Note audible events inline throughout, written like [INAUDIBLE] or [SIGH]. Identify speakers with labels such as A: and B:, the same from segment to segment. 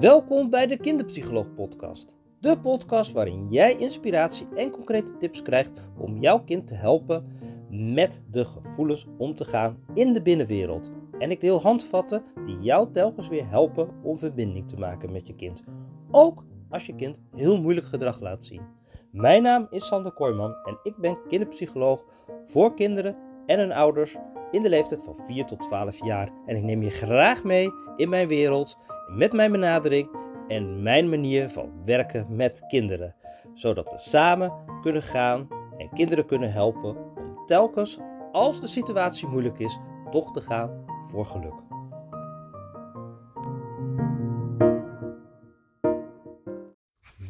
A: Welkom bij de Kinderpsycholoog Podcast. De podcast waarin jij inspiratie en concrete tips krijgt om jouw kind te helpen met de gevoelens om te gaan in de binnenwereld. En ik deel handvatten die jou telkens weer helpen om verbinding te maken met je kind. Ook als je kind heel moeilijk gedrag laat zien. Mijn naam is Sander Kooijman en ik ben kinderpsycholoog voor kinderen en hun ouders in de leeftijd van 4 tot 12 jaar. En ik neem je graag mee in mijn wereld, met mijn benadering en mijn manier van werken met kinderen. Zodat we samen kunnen gaan en kinderen kunnen helpen om telkens, als de situatie moeilijk is, toch te gaan voor geluk.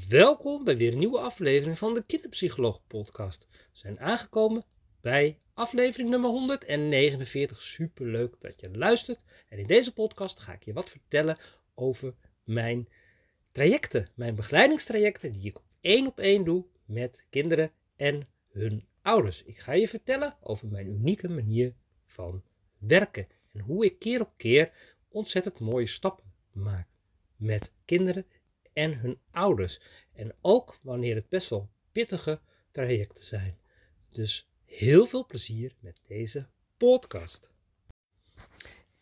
A: Welkom bij weer een nieuwe aflevering van de Kinderpsycholoog Podcast. We zijn aangekomen bij aflevering nummer 149. Super leuk dat je luistert. En in deze podcast ga ik je wat vertellen over mijn trajecten, mijn begeleidingstrajecten die ik één op één doe met kinderen en hun ouders. Ik ga je vertellen over mijn unieke manier van werken en hoe ik keer op keer ontzettend mooie stappen maak met kinderen en hun ouders. En ook wanneer het best wel pittige trajecten zijn. Dus heel veel plezier met deze podcast.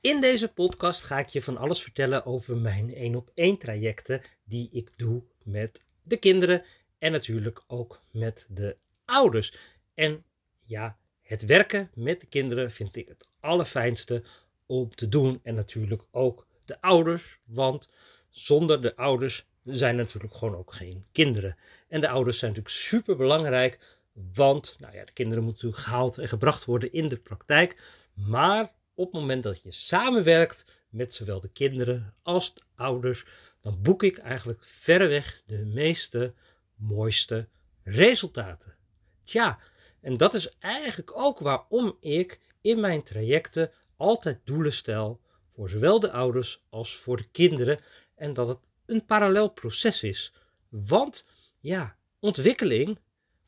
A: In deze podcast ga ik je van alles vertellen over mijn één op één trajecten die ik doe met de kinderen en natuurlijk ook met de ouders. En ja, het werken met de kinderen vind ik het allerfijnste om te doen en natuurlijk ook de ouders, want zonder de ouders zijn natuurlijk gewoon ook geen kinderen. En de ouders zijn natuurlijk super belangrijk, want nou ja, de kinderen moeten natuurlijk gehaald en gebracht worden in de praktijk. Maar op het moment dat je samenwerkt met zowel de kinderen als de ouders, dan boek ik eigenlijk verreweg de meeste, mooiste resultaten. Tja, en dat is eigenlijk ook waarom ik in mijn trajecten altijd doelen stel voor zowel de ouders als voor de kinderen en dat het een parallel proces is. Want ja, ontwikkeling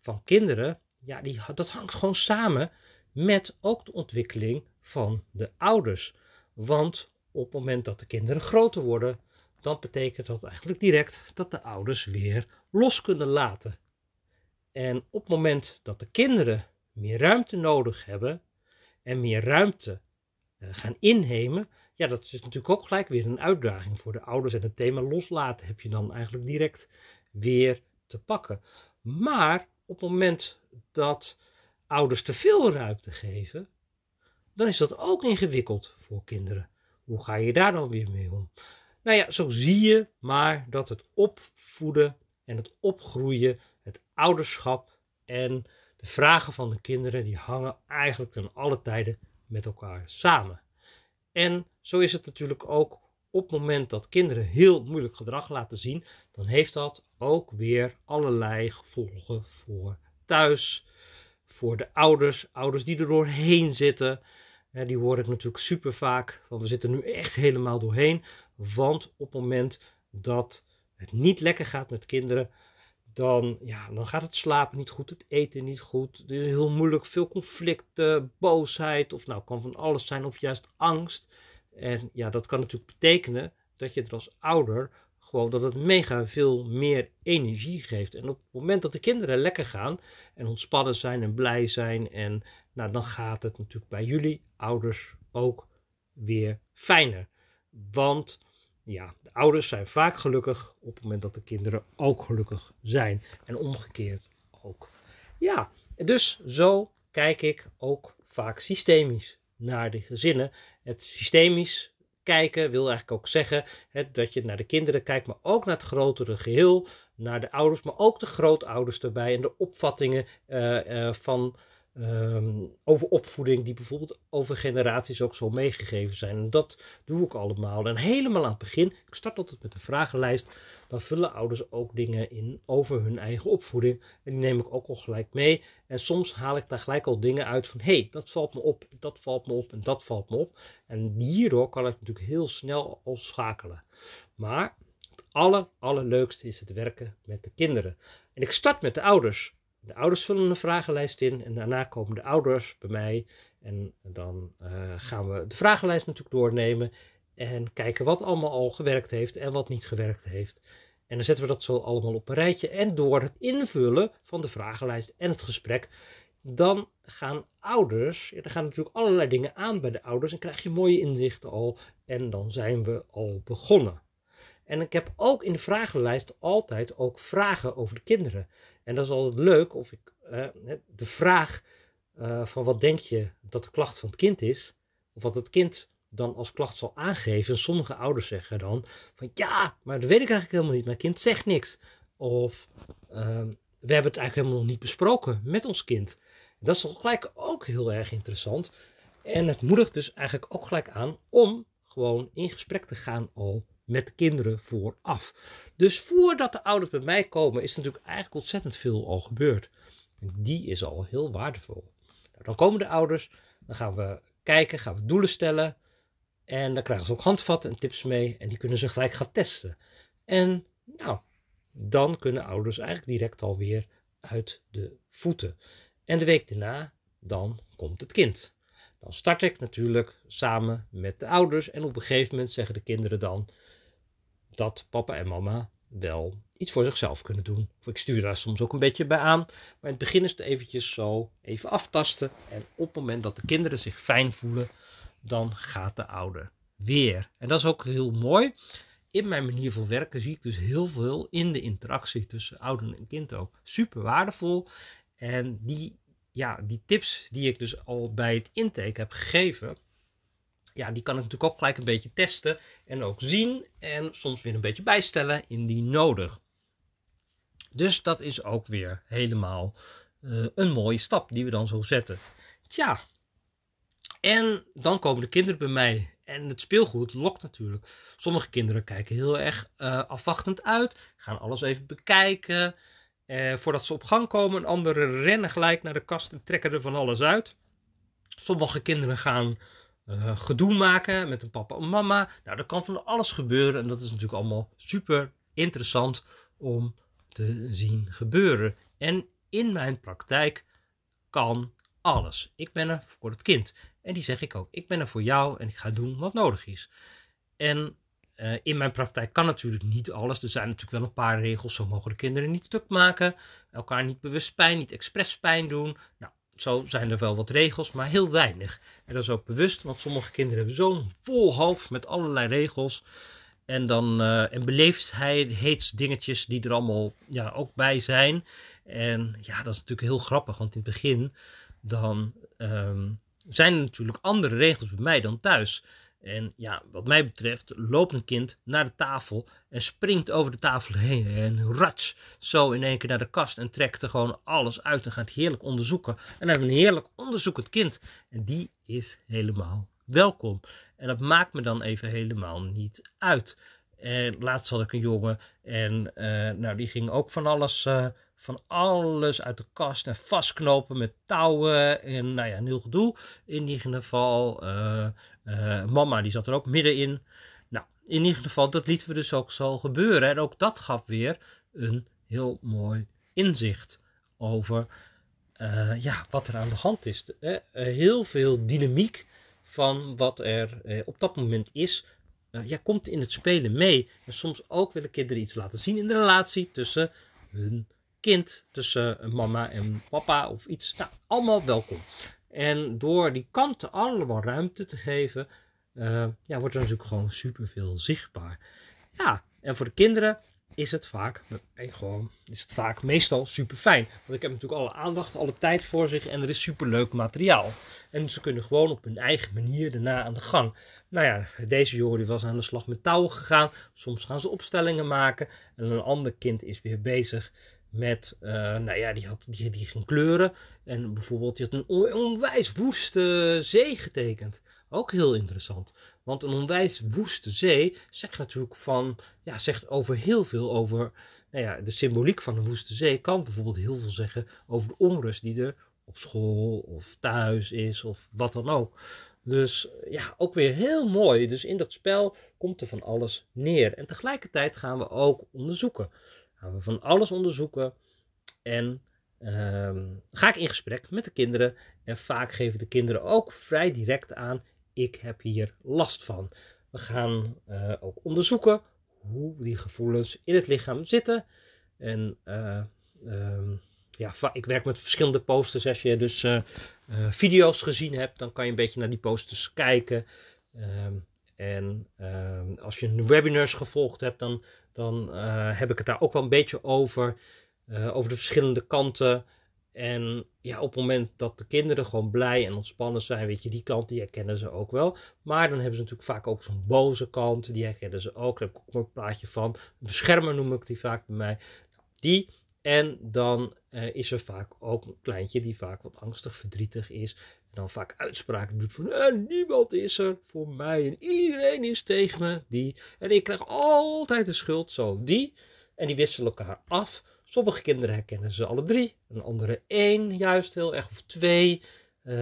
A: van kinderen, ja, die, dat hangt gewoon samen met ook de ontwikkeling van de ouders. Want op het moment dat de kinderen groter worden, dan betekent dat eigenlijk direct dat de ouders weer los kunnen laten. En op het moment dat de kinderen meer ruimte nodig hebben en meer ruimte uh, gaan innemen, ja, dat is natuurlijk ook gelijk weer een uitdaging voor de ouders. En het thema loslaten heb je dan eigenlijk direct weer te pakken. Maar op het moment dat ouders te veel ruimte geven, dan is dat ook ingewikkeld voor kinderen. Hoe ga je daar dan weer mee om? Nou ja, zo zie je maar dat het opvoeden en het opgroeien, het ouderschap en de vragen van de kinderen, die hangen eigenlijk ten alle tijden met elkaar samen. En zo is het natuurlijk ook op het moment dat kinderen heel moeilijk gedrag laten zien, dan heeft dat ook weer allerlei gevolgen voor thuis, voor de ouders, ouders die er doorheen zitten. Die hoor ik natuurlijk super vaak, want we zitten nu echt helemaal doorheen. Want op het moment dat het niet lekker gaat met kinderen, dan, ja, dan gaat het slapen niet goed, het eten niet goed. Het is heel moeilijk, veel conflicten, boosheid, of nou kan van alles zijn, of juist angst. En ja, dat kan natuurlijk betekenen dat je er als ouder gewoon dat het mega veel meer energie geeft. En op het moment dat de kinderen lekker gaan en ontspannen zijn en blij zijn, en nou, dan gaat het natuurlijk bij jullie ouders ook weer fijner. Want ja, de ouders zijn vaak gelukkig op het moment dat de kinderen ook gelukkig zijn. En omgekeerd ook. Ja, dus zo kijk ik ook vaak systemisch naar de gezinnen. Het systemisch kijken wil eigenlijk ook zeggen hè, dat je naar de kinderen kijkt, maar ook naar het grotere geheel, naar de ouders, maar ook de grootouders erbij en de opvattingen uh, uh, van Ehm, over opvoeding, die bijvoorbeeld over generaties ook zo meegegeven zijn. En dat doe ik allemaal. En helemaal aan het begin, ik start altijd met een vragenlijst, dan vullen ouders ook dingen in over hun eigen opvoeding. En die neem ik ook al gelijk mee. En soms haal ik daar gelijk al dingen uit van, hé, hey, dat valt me op, dat valt me op en dat valt me op. En hierdoor kan ik natuurlijk heel snel al schakelen. Maar het aller, allerleukste is het werken met de kinderen. En ik start met de ouders. De ouders vullen een vragenlijst in en daarna komen de ouders bij mij. En dan uh, gaan we de vragenlijst natuurlijk doornemen. En kijken wat allemaal al gewerkt heeft en wat niet gewerkt heeft. En dan zetten we dat zo allemaal op een rijtje. En door het invullen van de vragenlijst en het gesprek, dan gaan ouders, ja, er gaan natuurlijk allerlei dingen aan bij de ouders en krijg je mooie inzichten al. En dan zijn we al begonnen. En ik heb ook in de vragenlijst altijd ook vragen over de kinderen. En dat is altijd leuk of ik eh, de vraag uh, van wat denk je dat de klacht van het kind is, of wat het kind dan als klacht zal aangeven. Sommige ouders zeggen dan van ja, maar dat weet ik eigenlijk helemaal niet. Mijn kind zegt niks. Of ehm, we hebben het eigenlijk helemaal nog niet besproken met ons kind. Dat is toch gelijk ook heel erg interessant. En het moedigt dus eigenlijk ook gelijk aan om gewoon in gesprek te gaan al met de kinderen vooraf. Dus voordat de ouders bij mij komen, is natuurlijk eigenlijk ontzettend veel al gebeurd. En die is al heel waardevol. Nou, dan komen de ouders, dan gaan we kijken, gaan we doelen stellen. En dan krijgen ze ook handvatten en tips mee en die kunnen ze gelijk gaan testen. En nou, dan kunnen ouders eigenlijk direct alweer uit de voeten. En de week daarna, dan komt het kind. Dan start ik natuurlijk samen met de ouders en op een gegeven moment zeggen de kinderen dan dat papa en mama wel iets voor zichzelf kunnen doen. Of ik stuur daar soms ook een beetje bij aan. Maar in het begin is het eventjes zo even aftasten. En op het moment dat de kinderen zich fijn voelen, dan gaat de ouder weer. En dat is ook heel mooi. In mijn manier van werken zie ik dus heel veel in de interactie tussen ouder en kind ook. Super waardevol. En die, ja, die tips die ik dus al bij het intake heb gegeven, ja, die kan ik natuurlijk ook gelijk een beetje testen en ook zien en soms weer een beetje bijstellen indien nodig. Dus dat is ook weer helemaal uh, een mooie stap die we dan zo zetten. Tja, en dan komen de kinderen bij mij. En het speelgoed lokt natuurlijk. Sommige kinderen kijken heel erg uh, afwachtend uit, gaan alles even bekijken. Uh, voordat ze op gang komen, anderen rennen gelijk naar de kast en trekken er van alles uit. Sommige kinderen gaan uh, gedoe maken met een papa en mama. Nou, dat kan van alles gebeuren en dat is natuurlijk allemaal super interessant om te zien gebeuren. En in mijn praktijk kan alles. Ik ben er voor het kind. En die zeg ik ook. Ik ben er voor jou en ik ga doen wat nodig is. En uh, in mijn praktijk kan natuurlijk niet alles. Er zijn natuurlijk wel een paar regels. Zo mogen de kinderen niet stuk maken. Elkaar niet bewust pijn, niet expres pijn doen. Nou, zo zijn er wel wat regels, maar heel weinig. En dat is ook bewust, want sommige kinderen hebben zo'n vol hoofd met allerlei regels. En dan uh, en beleefdheidsdingetjes die er allemaal ja, ook bij zijn. En ja, dat is natuurlijk heel grappig, want in het begin dan um, zijn er natuurlijk andere regels bij mij dan thuis. En ja, wat mij betreft loopt een kind naar de tafel en springt over de tafel heen en rats zo in één keer naar de kast en trekt er gewoon alles uit en gaat heerlijk onderzoeken. En dan hebben we een heerlijk onderzoekend kind en die is helemaal welkom. En dat maakt me dan even helemaal niet uit. En laatst had ik een jongen en uh, nou, die ging ook van alles, uh, van alles uit de kast en vastknopen met touwen en nou ja, heel gedoe. In ieder geval, uh, mama die zat er ook middenin. Nou, in ieder geval, dat lieten we dus ook zo gebeuren. En ook dat gaf weer een heel mooi inzicht over ja, wat er aan de hand is. heel veel dynamiek van wat er op dat moment is ja, komt in het spelen mee. En soms ook willen kinderen iets laten zien in de relatie tussen hun kind, tussen mama en papa of iets. Nou, allemaal welkom. En door die kanten allemaal ruimte te geven, uh, ja, wordt er natuurlijk gewoon superveel zichtbaar. Ja, en voor de kinderen is het vaak, gewoon, is het vaak meestal super fijn. Want ik heb natuurlijk alle aandacht, alle tijd voor zich en er is super leuk materiaal. En ze kunnen gewoon op hun eigen manier daarna aan de gang. Nou ja, deze jongen die was aan de slag met touwen gegaan. Soms gaan ze opstellingen maken. En een ander kind is weer bezig met, uh, nou ja, die, had, die, die ging kleuren. En bijvoorbeeld, die had een onwijs woeste zee getekend. Ook heel interessant. Want een onwijs woeste zee zegt natuurlijk van, ja, zegt over heel veel over nou ja, de symboliek van een woeste zee. Kan bijvoorbeeld heel veel zeggen over de onrust die er op school of thuis is of wat dan ook. Dus ja, ook weer heel mooi. Dus in dat spel komt er van alles neer. En tegelijkertijd gaan we ook onderzoeken. We van alles onderzoeken. En um, ga ik in gesprek met de kinderen. En vaak geven de kinderen ook vrij direct aan: ik heb hier last van. We gaan uh, ook onderzoeken hoe die gevoelens in het lichaam zitten. En uh, um, ja, ik werk met verschillende posters. Als je dus uh, video's gezien hebt, dan kan je een beetje naar die posters kijken. Um, en ehm, als je webinars gevolgd hebt, dan, dan heb ik het daar ook wel een beetje over. over de verschillende kanten. En ja, op het moment dat de kinderen gewoon blij en ontspannen zijn, weet je, die kant die herkennen ze ook wel. Maar dan hebben ze natuurlijk vaak ook zo'n boze kant, die herkennen ze ook. Daar heb ik ook een plaatje van. Een beschermer noem ik die vaak bij mij. Die. En dan uh, is er vaak ook een kleintje die vaak wat angstig, verdrietig is. Dan vaak uitspraken doet van eh, niemand is er voor mij en iedereen is tegen me. Die. En ik krijg altijd de schuld. Zo, die. En die wisselen elkaar af. Sommige kinderen herkennen ze alle drie, een andere één juist heel erg, of twee. Uh,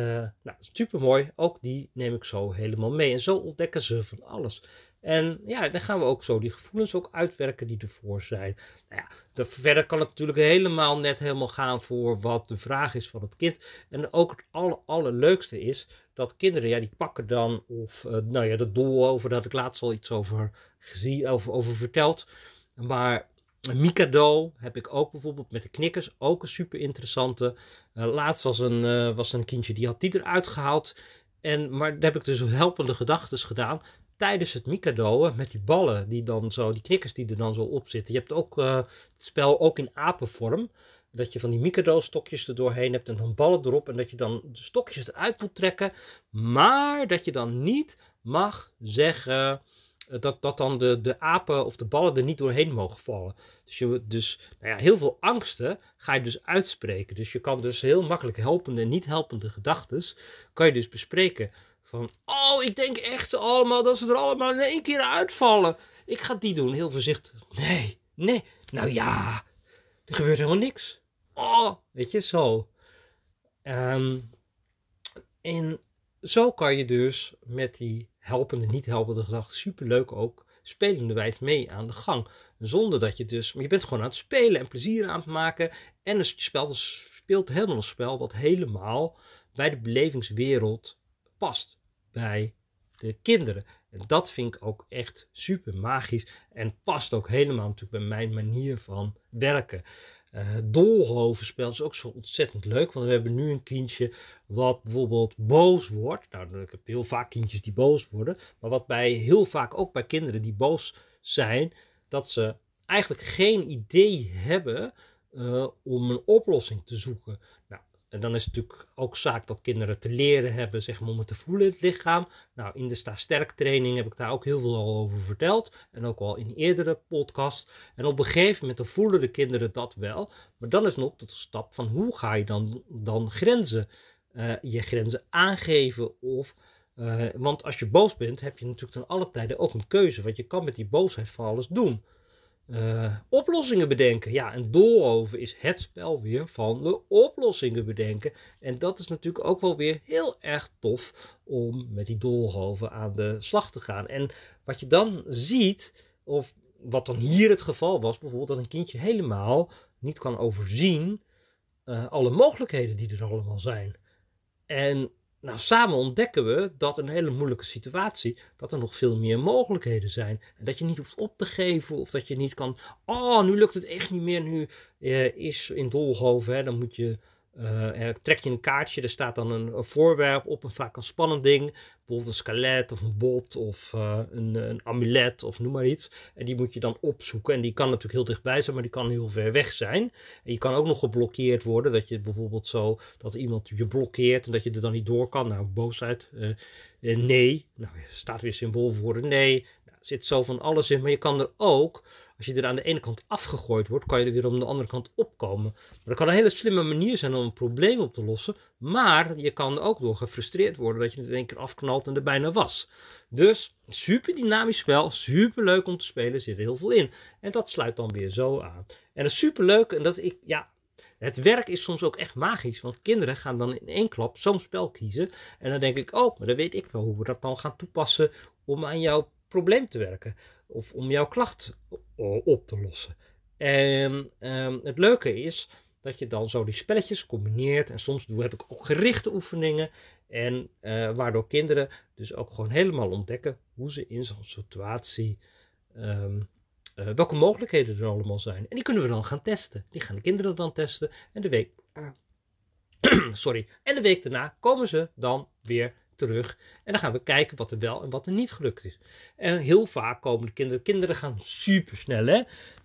A: nou, super mooi. Ook die neem ik zo helemaal mee. En zo ontdekken ze van alles. En ja, dan gaan we ook zo die gevoelens ook uitwerken die ervoor zijn. Nou ja, de, verder kan het natuurlijk helemaal net helemaal gaan voor wat de vraag is van het kind. En ook het aller, allerleukste is dat kinderen, ja, die pakken dan, of uh, nou ja, de doel over, daar had ik laatst al iets over gezien, over, over verteld. Maar Mikado heb ik ook bijvoorbeeld met de knikkers. Ook een super interessante. Uh, laatst was een, uh, was een kindje die had die eruit gehaald. En, maar daar heb ik dus helpende gedachten gedaan. Tijdens het Mikado met die ballen, die dan zo, die knikkers die er dan zo op zitten. Je hebt ook uh, het spel ook in apenvorm. Dat je van die Mikado-stokjes er doorheen hebt en dan ballen erop. En dat je dan de stokjes eruit moet trekken. Maar dat je dan niet mag zeggen eh, dat, dat dan de, de apen of de ballen er niet doorheen mogen vallen. Dus, je, dus nou ja, heel veel angsten ga je dus uitspreken. Dus je kan dus heel makkelijk helpende en niet helpende gedachten, kan je dus bespreken. Van, oh, ik denk echt allemaal dat ze er allemaal in één keer uitvallen. Ik ga die doen, heel voorzichtig. Nee, nee, nou ja, er gebeurt helemaal niks. Oh, weet je, zo. Um, en zo kan je dus met die helpende, niet helpende gedachten superleuk ook spelende wijs mee aan de gang. Zonder dat je dus, maar je bent gewoon aan het spelen en plezier aan het maken. En het spel dus speelt helemaal een spel wat helemaal bij de belevingswereld past. Bij de kinderen. En dat vind ik ook echt super magisch. En past ook helemaal natuurlijk bij mijn manier van werken. Uh, Dolhovenspel is ook zo ontzettend leuk. Want we hebben nu een kindje wat bijvoorbeeld boos wordt. Nou, ik heb heel vaak kindjes die boos worden. Maar wat bij heel vaak ook bij kinderen die boos zijn, dat ze eigenlijk geen idee hebben uh, om een oplossing te zoeken. Nou, en dan is het natuurlijk ook zaak dat kinderen te leren hebben zeg maar, om het te voelen in het lichaam. Nou, in de Sta Sterk training heb ik daar ook heel veel over verteld. En ook al in eerdere podcast. En op een gegeven moment dan voelen de kinderen dat wel. Maar dan is nog de stap van hoe ga je dan, dan grenzen, uh, je grenzen aangeven of... Uh, want als je boos bent, heb je natuurlijk ten alle tijden ook een keuze. Want je kan met die boosheid van alles doen. Uh, oplossingen bedenken. Ja, en doorover is het spel weer van de oplossingen bedenken. En dat is natuurlijk ook wel weer heel erg tof om met die doolhoven aan de slag te gaan. En wat je dan ziet, of wat dan hier het geval was, bijvoorbeeld dat een kindje helemaal niet kan overzien uh, alle mogelijkheden die er allemaal zijn. En nou, samen ontdekken we dat een hele moeilijke situatie, dat er nog veel meer mogelijkheden zijn. En dat je niet hoeft op te geven of dat je niet kan, oh, nu lukt het echt niet meer, nu uh, is in Dolhoven, hè, dan moet je uh, trek je een kaartje, er staat dan een, voorwerp op, een vaak een spannend ding. Bijvoorbeeld een skelet of een bot of uh, een, een, amulet of noem maar iets. En die moet je dan opzoeken. En die kan natuurlijk heel dichtbij zijn, maar die kan heel ver weg zijn. En je kan ook nog geblokkeerd worden. Dat je bijvoorbeeld zo, dat iemand je blokkeert en dat je er dan niet door kan. Nou, boosheid. Uh, nee. Nou, staat weer symbool voor nee. Nou, er zit zo van alles in. Maar je kan er ook als je er aan de ene kant afgegooid wordt, kan je er weer aan de andere kant opkomen. Maar dat kan een hele slimme manier zijn om een probleem op te lossen. Maar je kan ook door gefrustreerd worden dat je het in één keer afknalt en er bijna was. Dus super dynamisch spel, super leuk om te spelen, er zit heel veel in. En dat sluit dan weer zo aan. En het is super leuk en dat ik, ja, het werk is soms ook echt magisch, want kinderen gaan dan in één klap zo'n spel kiezen. En dan denk ik, oh, maar dan weet ik wel hoe we dat dan gaan toepassen om aan jouw probleem te werken. Of om jouw klacht op te lossen. En um, het leuke is dat je dan zo die spelletjes combineert. En soms doe, heb ik ook gerichte oefeningen. En uh, waardoor kinderen dus ook gewoon helemaal ontdekken hoe ze in zo'n situatie. Um, uh, welke mogelijkheden er allemaal zijn. En die kunnen we dan gaan testen. Die gaan de kinderen dan testen. En de week. Ah, [CLEARS THROAT] sorry. En de week daarna komen ze dan weer terug. En dan gaan we kijken wat er wel en wat er niet gelukt is. En heel vaak komen de kinderen. Kinderen gaan super snel, hè?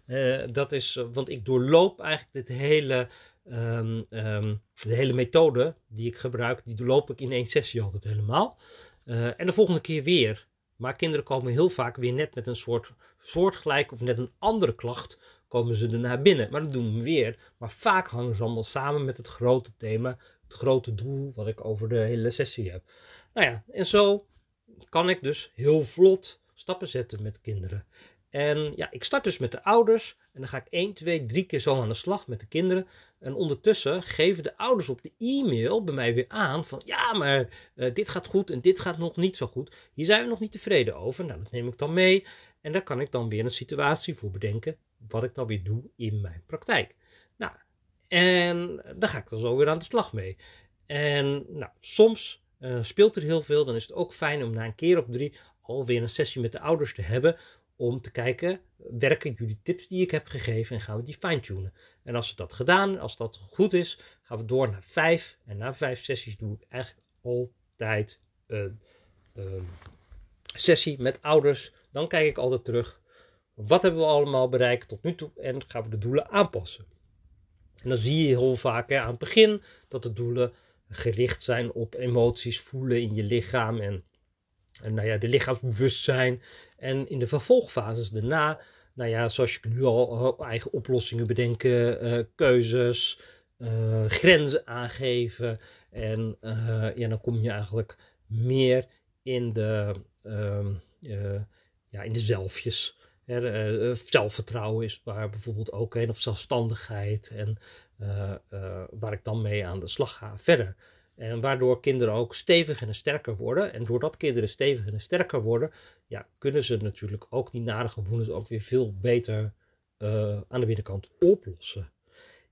A: Uh, dat is, want ik doorloop eigenlijk dit hele, um, um, de hele methode die ik gebruik, die doorloop ik in één sessie altijd helemaal. Uh, en de volgende keer weer. Maar kinderen komen heel vaak weer net met een soort soortgelijk of net een andere klacht, komen ze erna binnen. Maar dat doen we weer. Maar vaak hangen ze allemaal samen met het grote thema, het grote doel wat ik over de hele sessie heb. Nou ja, en zo kan ik dus heel vlot stappen zetten met kinderen. En ja, ik start dus met de ouders en dan ga ik 1, 2, 3 keer zo aan de slag met de kinderen. En ondertussen geven de ouders op de e-mail bij mij weer aan van ja, maar uh, dit gaat goed en dit gaat nog niet zo goed. Hier zijn we nog niet tevreden over. Nou, dat neem ik dan mee en daar kan ik dan weer een situatie voor bedenken wat ik dan weer doe in mijn praktijk. Nou, en daar ga ik dan zo weer aan de slag mee. En nou, soms uh, speelt er heel veel, dan is het ook fijn om na een keer of drie alweer een sessie met de ouders te hebben om te kijken, werken jullie tips die ik heb gegeven en gaan we die fine-tunen. En als we dat gedaan, als dat goed is, gaan we door naar vijf. En na vijf sessies doe ik eigenlijk altijd een, een sessie met ouders. Dan kijk ik altijd terug, wat hebben we allemaal bereikt tot nu toe en gaan we de doelen aanpassen. En dan zie je heel vaak hè, aan het begin dat de doelen gericht zijn op emoties voelen in je lichaam en, nou ja, de lichaamsbewustzijn. En in de vervolgfases daarna, nou ja, zoals je nu al eigen oplossingen bedenken, uh, keuzes, uh, grenzen aangeven. En uh, ja, dan kom je eigenlijk meer in de, uh, ja, in de zelfjes. Hè, zelfvertrouwen is waar bijvoorbeeld ook een, of zelfstandigheid. En waar ik dan mee aan de slag ga verder. En waardoor kinderen ook steviger en sterker worden. En doordat kinderen steviger en sterker worden, ja, kunnen ze natuurlijk ook die nare gevoelens ook weer veel beter aan de binnenkant oplossen.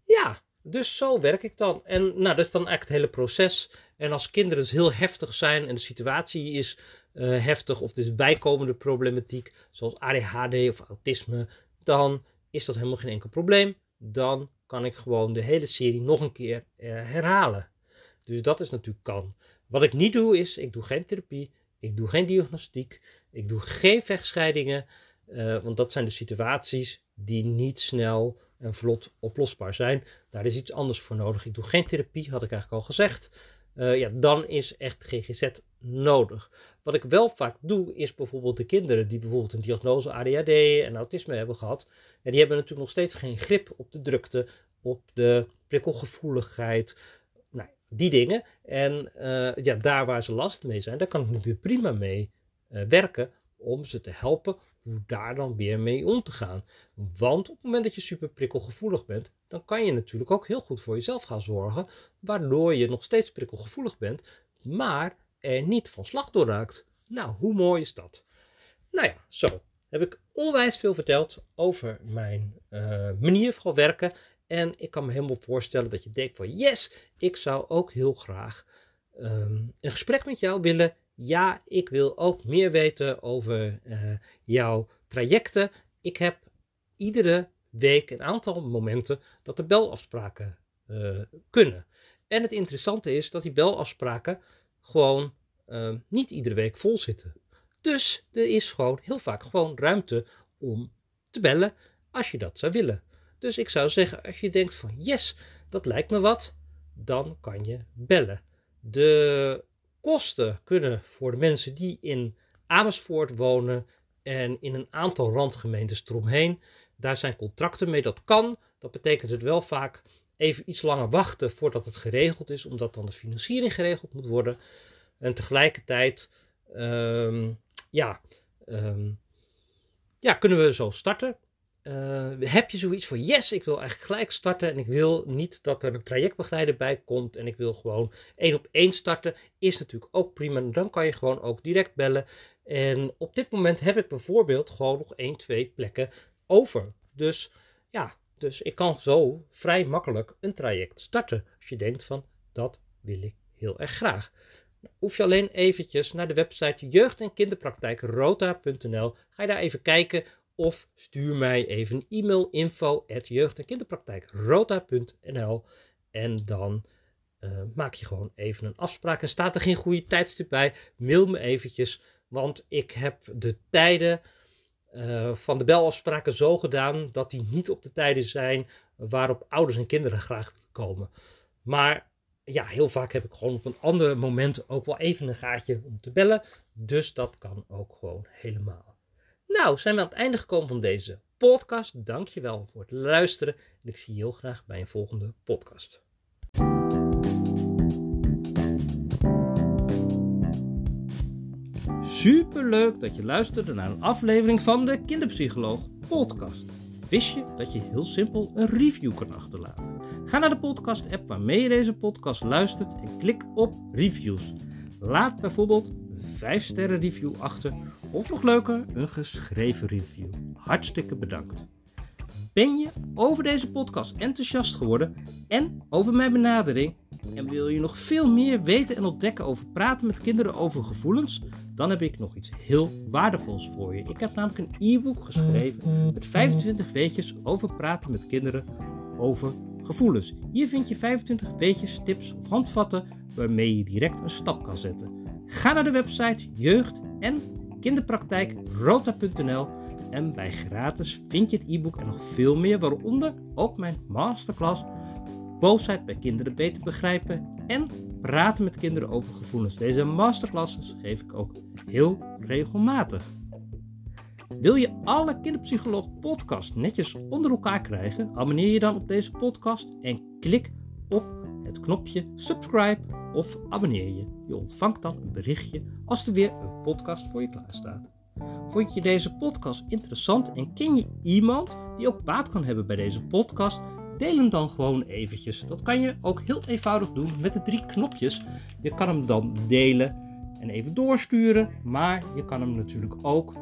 A: Ja, dus zo werk ik dan. En nou, dat is dan eigenlijk het hele proces. En als kinderen dus heel heftig zijn en de situatie is uh, heftig of dus bijkomende problematiek, zoals ADHD of autisme, dan is dat helemaal geen enkel probleem. Dan kan ik gewoon de hele serie nog een keer uh, herhalen. Dus dat is natuurlijk kan. Wat ik niet doe is, ik doe geen therapie, ik doe geen diagnostiek, ik doe geen vechtscheidingen, uh, want dat zijn de situaties die niet snel en vlot oplosbaar zijn. Daar is iets anders voor nodig. Ik doe geen therapie, had ik eigenlijk al gezegd. Ja, dan is echt GGZ nodig. Wat ik wel vaak doe, is bijvoorbeeld de kinderen die bijvoorbeeld een diagnose ADHD en autisme hebben gehad. En die hebben natuurlijk nog steeds geen grip op de drukte, op de prikkelgevoeligheid, die dingen. En uh, ja, daar waar ze last mee zijn, daar kan ik natuurlijk prima mee uh, werken om ze te helpen hoe daar dan weer mee om te gaan. Want op het moment dat je super prikkelgevoelig bent, dan kan je natuurlijk ook heel goed voor jezelf gaan zorgen, waardoor je nog steeds prikkelgevoelig bent, maar er niet van slag door raakt. Nou, hoe mooi is dat? Nou ja, zo heb ik onwijs veel verteld over mijn uh, manier van werken en ik kan me helemaal voorstellen dat je denkt van yes, ik zou ook heel graag um, een gesprek met jou willen. Ja, ik wil ook meer weten over uh, jouw trajecten. Ik heb iedere week een aantal momenten dat er belafspraken uh, kunnen. En het interessante is dat die belafspraken gewoon uh, niet iedere week vol zitten. Dus er is gewoon heel vaak gewoon ruimte om te bellen als je dat zou willen. Dus ik zou zeggen, als je denkt van yes, dat lijkt me wat, dan kan je bellen. De kosten kunnen voor de mensen die in Amersfoort wonen en in een aantal randgemeentes eromheen, daar zijn contracten mee, dat kan. Dat betekent het wel vaak even iets langer wachten voordat het geregeld is, omdat dan de financiering geregeld moet worden. En tegelijkertijd, um, ja, um, ja, kunnen we zo starten. Uh, heb je zoiets van, yes, ik wil eigenlijk gelijk starten en ik wil niet dat er een trajectbegeleider bij komt en ik wil gewoon één op één starten, is natuurlijk ook prima. Dan kan je gewoon ook direct bellen. En op dit moment heb ik bijvoorbeeld gewoon nog één, twee plekken over. Dus ja, Dus ik kan zo vrij makkelijk een traject starten. Als je denkt van dat wil ik heel erg graag. Dan hoef je alleen eventjes naar de website jeugd- en kinderpraktijkrota.nl. Ga je daar even kijken of stuur mij even e-mail info at jeugd- en kinderpraktijkrota.nl en dan uh, maak je gewoon even een afspraak. En staat er geen goede tijdstip bij, mail me eventjes, want ik heb de tijden uh, van de belafspraken zo gedaan dat die niet op de tijden zijn waarop ouders en kinderen graag komen. Maar ja, heel vaak heb ik gewoon op een ander moment ook wel even een gaatje om te bellen. Dus dat kan ook gewoon helemaal. Nou, zijn we aan het einde gekomen van deze podcast. Dankjewel voor het luisteren en ik zie je heel graag bij een volgende podcast. Super leuk dat je luisterde naar een aflevering van de Kinderpsycholoog podcast. Wist je dat je heel simpel een review kan achterlaten? Ga naar de podcast app waarmee je deze podcast luistert en klik op reviews. Laat bijvoorbeeld 5 sterren review achter of nog leuker een geschreven review. Hartstikke bedankt. Ben je over deze podcast enthousiast geworden en over mijn benadering? En wil je nog veel meer weten en ontdekken over praten met kinderen over gevoelens? Dan heb ik nog iets heel waardevols voor je. Ik heb namelijk een e-book geschreven met 25 weetjes over praten met kinderen over gevoelens. Hier vind je 25 weetjes, tips of handvatten waarmee je direct een stap kan zetten. Ga naar de website jeugd en kinderpraktijkrota.nl en bij gratis vind je het e-book en nog veel meer, waaronder ook mijn masterclass Boosheid bij kinderen beter begrijpen en praten met kinderen over gevoelens. Deze masterclasses geef ik ook heel regelmatig. Wil je alle Kinderpsycholoog podcast netjes onder elkaar krijgen? Abonneer je dan op deze podcast en klik op het knopje subscribe of abonneer je. Je ontvangt dan een berichtje als er weer een podcast voor je klaar staat. Vond je deze podcast interessant en ken je iemand die ook baat kan hebben bij deze podcast? Deel hem dan gewoon eventjes. Dat kan je ook heel eenvoudig doen met de drie knopjes. Je kan hem dan delen en even doorsturen, maar je kan hem natuurlijk ook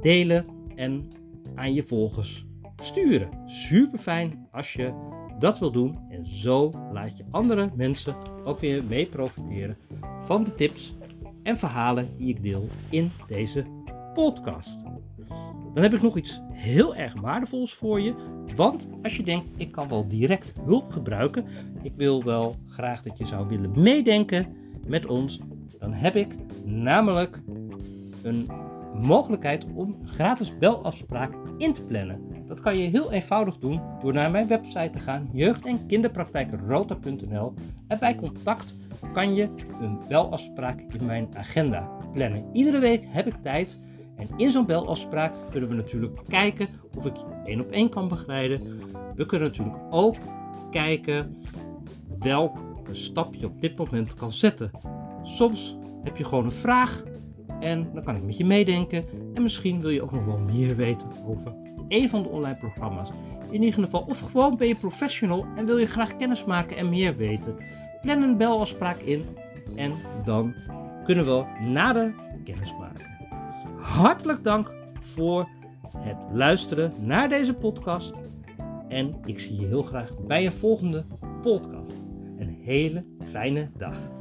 A: delen en aan je volgers sturen. Super fijn als je dat wil doen en zo laat je andere mensen ook weer mee profiteren van de tips en verhalen die ik deel in deze podcast. Dan heb ik nog iets heel erg waardevols voor je. Want als je denkt, ik kan wel direct hulp gebruiken, ik wil wel graag dat je zou willen meedenken met ons, dan heb ik namelijk een mogelijkheid om gratis belafspraak in te plannen. Dat kan je heel eenvoudig doen door naar mijn website te gaan, jeugd- en kinderpraktijkrota.nl en bij contact kan je een belafspraak in mijn agenda plannen. Iedere week heb ik tijd en in zo'n belafspraak kunnen we natuurlijk kijken of ik je één op één kan begeleiden. We kunnen natuurlijk ook kijken welk stap je op dit moment kan zetten. Soms heb je gewoon een vraag en dan kan ik met je meedenken. En misschien wil je ook nog wel meer weten over een van de online programma's. In ieder geval, of gewoon ben je professional en wil je graag kennis maken en meer weten. Plan een belafspraak in en dan kunnen we nader kennis maken. Hartelijk dank voor het luisteren naar deze podcast. En ik zie je heel graag bij een volgende podcast. Een hele fijne dag.